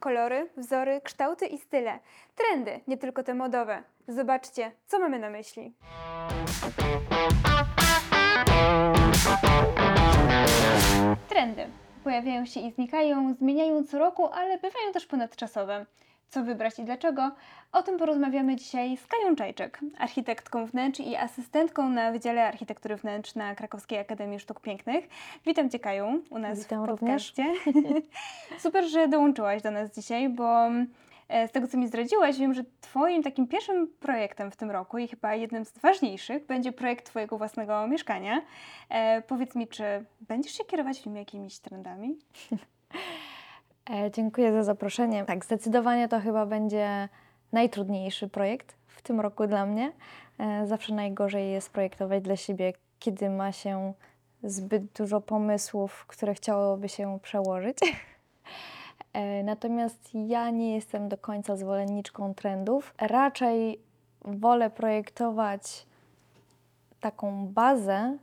Kolory, wzory, kształty i style. Trendy, nie tylko te modowe. Zobaczcie, co mamy na myśli. Trendy. Pojawiają się i znikają, zmieniają co roku, ale bywają też ponadczasowe. Co wybrać i dlaczego? O tym porozmawiamy dzisiaj z Kają Czajczek, architektką wnętrz i asystentką na Wydziale Architektury Wnętrz na Krakowskiej Akademii Sztuk Pięknych. Witam Cię Kaju u nas Witam w podcaście. Super, że dołączyłaś do nas dzisiaj, bo e, z tego, co mi zdradziłaś, wiem, że Twoim takim pierwszym projektem w tym roku i chyba jednym z ważniejszych będzie projekt Twojego własnego mieszkania. E, powiedz mi, czy będziesz się kierować w nim jakimiś trendami? E, dziękuję za zaproszenie. Tak, zdecydowanie to chyba będzie najtrudniejszy projekt w tym roku dla mnie. E, zawsze najgorzej jest projektować dla siebie, kiedy ma się zbyt dużo pomysłów, które chciałoby się przełożyć. E, natomiast ja nie jestem do końca zwolenniczką trendów. Raczej wolę projektować taką bazę,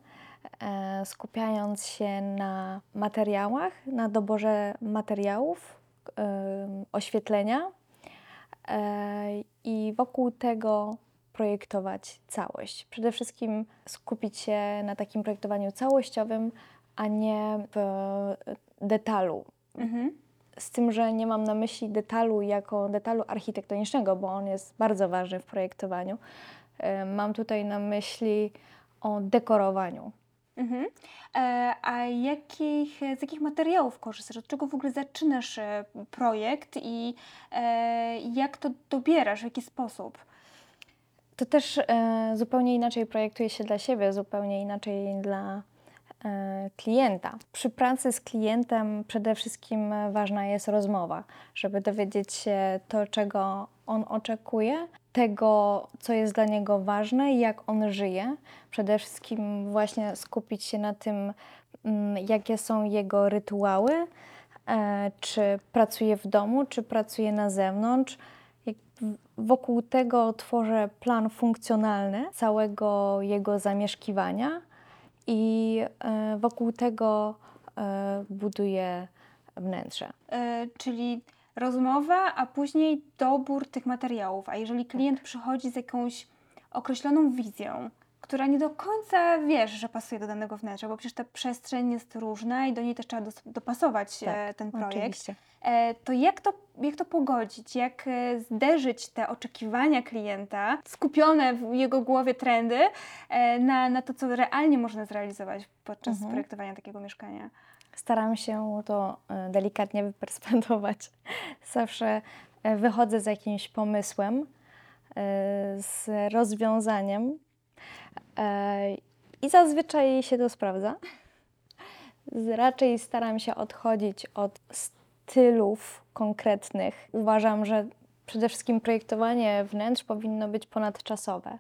skupiając się na materiałach, na doborze materiałów, oświetlenia e, i wokół tego projektować całość. Przede wszystkim skupić się na takim projektowaniu całościowym, a nie w detalu. Mhm. Z tym, że nie mam na myśli detalu jako detalu architektonicznego, bo on jest bardzo ważny w projektowaniu. E, Mam tutaj na myśli o dekorowaniu. Mhm. E, a jakich, z jakich materiałów korzystasz? Od czego w ogóle zaczynasz e, projekt i e, jak to dobierasz, w jaki sposób? To też zupełnie inaczej projektuje się dla siebie, zupełnie inaczej dla klienta. Przy pracy z klientem przede wszystkim e, ważna jest rozmowa, żeby dowiedzieć się to, czego on oczekuje, tego, co jest dla niego ważne i jak on żyje. Przede wszystkim właśnie skupić się na tym, mm, jakie są jego rytuały, e, czy pracuje w domu, czy pracuje na zewnątrz. Wokół tego tworzę plan funkcjonalny całego jego zamieszkiwania i e, wokół tego e, buduję wnętrze. E, czyli rozmowa, a później dobór tych materiałów. A jeżeli klient przychodzi z jakąś określoną wizją, która nie do końca wiesz, że pasuje do danego wnętrza, bo przecież ta przestrzeń jest różna i do niej też trzeba dopasować e, ten projekt. Oczywiście. E, to jak to, jak to pogodzić? Jak e, zderzyć te oczekiwania klienta, skupione w jego głowie trendy, na, na to, co realnie można zrealizować podczas Mhm. projektowania takiego mieszkania? Staram się to delikatnie wyperswadować. Zawsze wychodzę z jakimś pomysłem, z rozwiązaniem i zazwyczaj się to sprawdza. Raczej staram się odchodzić od stylów konkretnych. Uważam, że przede wszystkim projektowanie wnętrz powinno być ponadczasowe,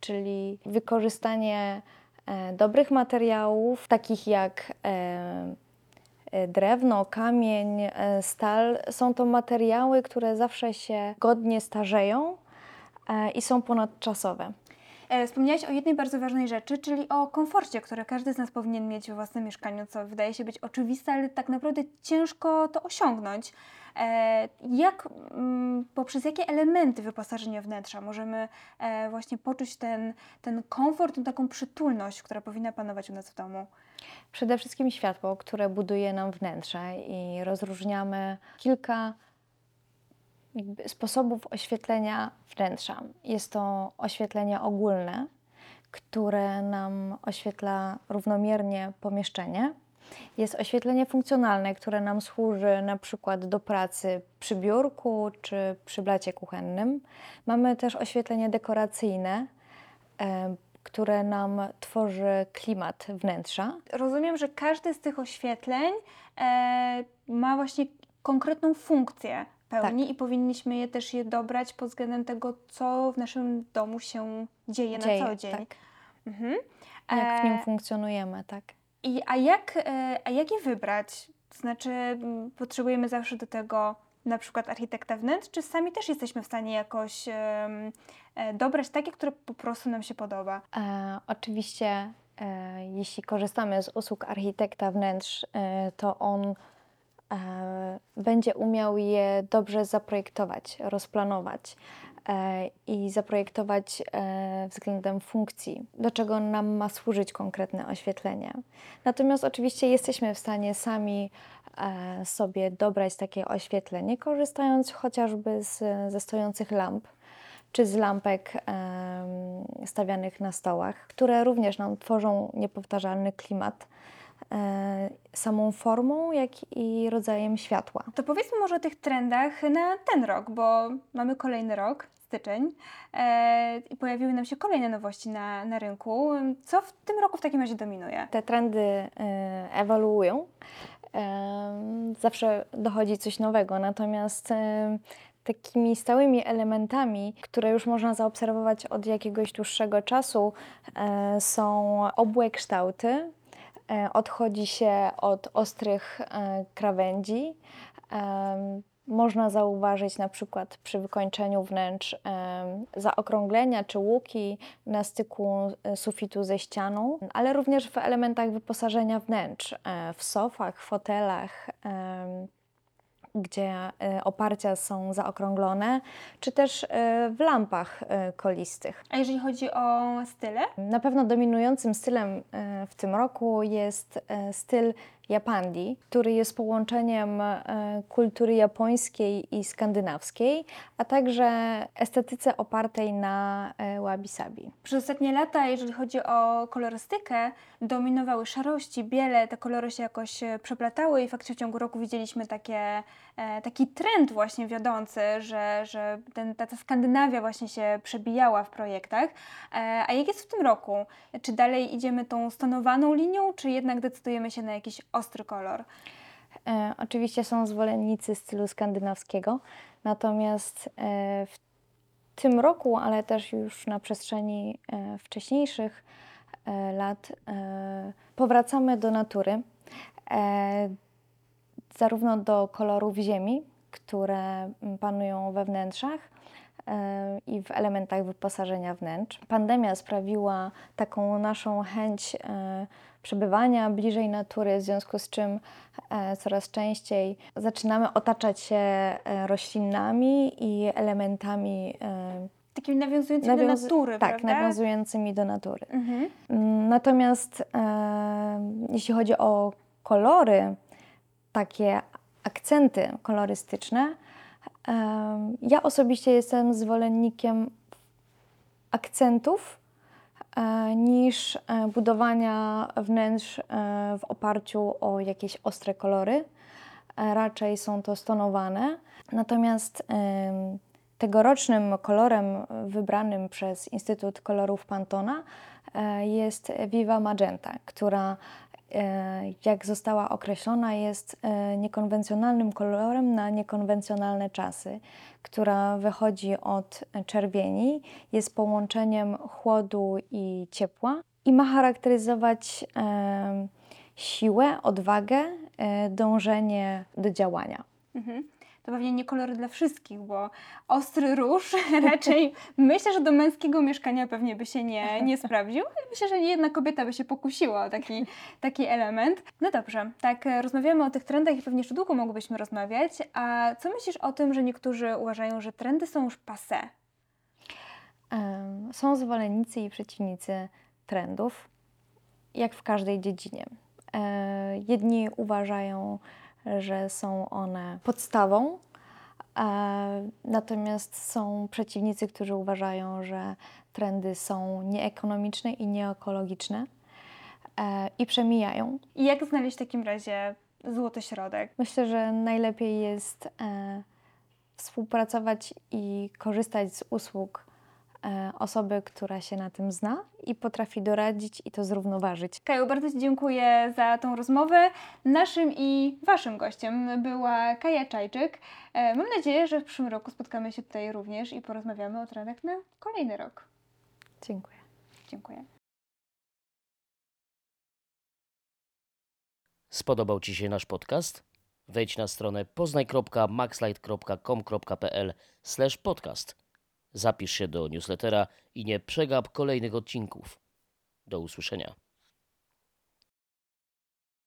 czyli wykorzystanie e, dobrych materiałów, takich jak e, e, drewno, kamień, e, stal. Są to materiały, które zawsze się godnie starzeją e, i są ponadczasowe. E, Wspomniałaś o jednej bardzo ważnej rzeczy, czyli o komforcie, które każdy z nas powinien mieć we własnym mieszkaniu, co wydaje się być oczywiste, ale tak naprawdę ciężko to osiągnąć. E, Jak, mm, poprzez jakie elementy wyposażenia wnętrza możemy e, właśnie poczuć ten, ten komfort, tę taką przytulność, która powinna panować u nas w domu? Przede wszystkim światło, które buduje nam wnętrze i rozróżniamy kilka sposobów oświetlenia wnętrza. Jest to oświetlenie ogólne, które nam oświetla równomiernie pomieszczenie. Jest oświetlenie funkcjonalne, które nam służy na przykład do pracy przy biurku czy przy blacie kuchennym. Mamy też oświetlenie dekoracyjne, e, które nam tworzy klimat wnętrza. Rozumiem, że każde z tych oświetleń e, ma właśnie konkretną funkcję pełni i powinniśmy je też je dobrać pod względem tego, co w naszym domu się dzieje, Dzieje, na co dzień. tak. Mhm. Jak w nim E, funkcjonujemy, tak. I, a, jak, e, a jak je wybrać? To znaczy, potrzebujemy zawsze do tego na przykład architekta wnętrz, czy sami też jesteśmy w stanie jakoś e, dobrać takie, które po prostu nam się podoba? E, oczywiście, e, jeśli korzystamy z usług architekta wnętrz, e, to on będzie umiał je dobrze zaprojektować, rozplanować e, i zaprojektować e, względem funkcji, do czego nam ma służyć konkretne oświetlenie. Natomiast oczywiście jesteśmy w stanie sami e, sobie dobrać takie oświetlenie, korzystając chociażby z, ze stojących lamp czy z lampek stawianych na stołach, które również nam tworzą niepowtarzalny klimat e, samą formą, jak i rodzajem światła. To powiedzmy może o tych trendach na ten rok, bo mamy kolejny rok, styczeń, e, i pojawiły nam się kolejne nowości na, na rynku. Co w tym roku w takim razie dominuje? Te trendy e, ewoluują. Zawsze dochodzi coś nowego, natomiast takimi stałymi elementami, które już można zaobserwować od jakiegoś dłuższego czasu, e, są obłe kształty. E, Odchodzi się od ostrych e, krawędzi. Em, Można zauważyć na przykład przy wykończeniu wnętrz zaokrąglenia czy łuki na styku e, sufitu ze ścianą, ale również w elementach wyposażenia wnętrz, e, w sofach, fotelach, gdzie e, oparcia są zaokrąglone, czy też e, w lampach e, kolistych. A jeżeli chodzi o style? Na pewno dominującym stylem w tym roku jest styl Japandi, który jest połączeniem e, kultury japońskiej i skandynawskiej, a także estetyce opartej na e, wabi-sabi. Przez ostatnie lata, jeżeli chodzi o kolorystykę, dominowały szarości, biele, te kolory się jakoś e, przeplatały i faktycznie w ciągu roku widzieliśmy takie, taki trend właśnie wiodący, że, że ten, ta, ta Skandynawia właśnie się przebijała w projektach. A jak jest w tym roku? Czy dalej idziemy tą stonowaną linią, czy jednak decydujemy się na jakiś ostry kolor? E, oczywiście są zwolennicy stylu skandynawskiego, natomiast e, w tym roku, ale też już na przestrzeni e, wcześniejszych e, lat, e, powracamy do natury, e, zarówno do kolorów ziemi, które mm, panują we wnętrzach, i w elementach wyposażenia wnętrz. Pandemia sprawiła taką naszą chęć przebywania bliżej natury, w związku z czym e, coraz częściej zaczynamy otaczać się e, roślinami i elementami e, Takimi nawiązującymi do natury, tak, prawda? nawiązującymi do natury. Mhm. Natomiast e, jeśli chodzi o kolory, takie akcenty kolorystyczne, e, ja osobiście jestem zwolennikiem akcentów niż e, budowania wnętrz e, w oparciu o jakieś ostre kolory. E, Raczej są to stonowane. Natomiast tegorocznym kolorem wybranym przez Instytut Kolorów Pantona e, jest Viva Magenta, która e, jak została określona, jest e, niekonwencjonalnym kolorem na niekonwencjonalne czasy, która wychodzi od czerwieni, jest połączeniem chłodu i ciepła i ma charakteryzować em, siłę, odwagę, e, dążenie do działania. Mhm. To pewnie nie kolory dla wszystkich, bo ostry róż raczej myślę, że do męskiego mieszkania pewnie by się nie, nie sprawdził. Myślę, że nie jedna kobieta by się pokusiła o taki, taki element. No dobrze, tak e, rozmawiamy o tych trendach i pewnie jeszcze długo mogłybyśmy rozmawiać. A co myślisz o tym, że niektórzy uważają, że trendy są już passé? Są zwolennicy i przeciwnicy trendów, jak w każdej dziedzinie. E, Jedni uważają, że są one podstawą, e, natomiast są przeciwnicy, którzy uważają, że trendy są nieekonomiczne i nieekologiczne e, i przemijają. I jak znaleźć w takim razie złoty środek? Myślę, że najlepiej jest e, współpracować i korzystać z usług osoby, która się na tym zna i potrafi doradzić i to zrównoważyć. Kaju, bardzo Ci dziękuję za tą rozmowę. Naszym i Waszym gościem była Kaja Czajczyk. E, Mam nadzieję, że w przyszłym roku spotkamy się tutaj również i porozmawiamy o trendach na kolejny rok. Dziękuję. Dziękuję. Spodobał Ci się nasz podcast? Wejdź na stronę poznaj.maxlight.com.pl podcast. Zapisz się do newslettera i nie przegap kolejnych odcinków. Do usłyszenia.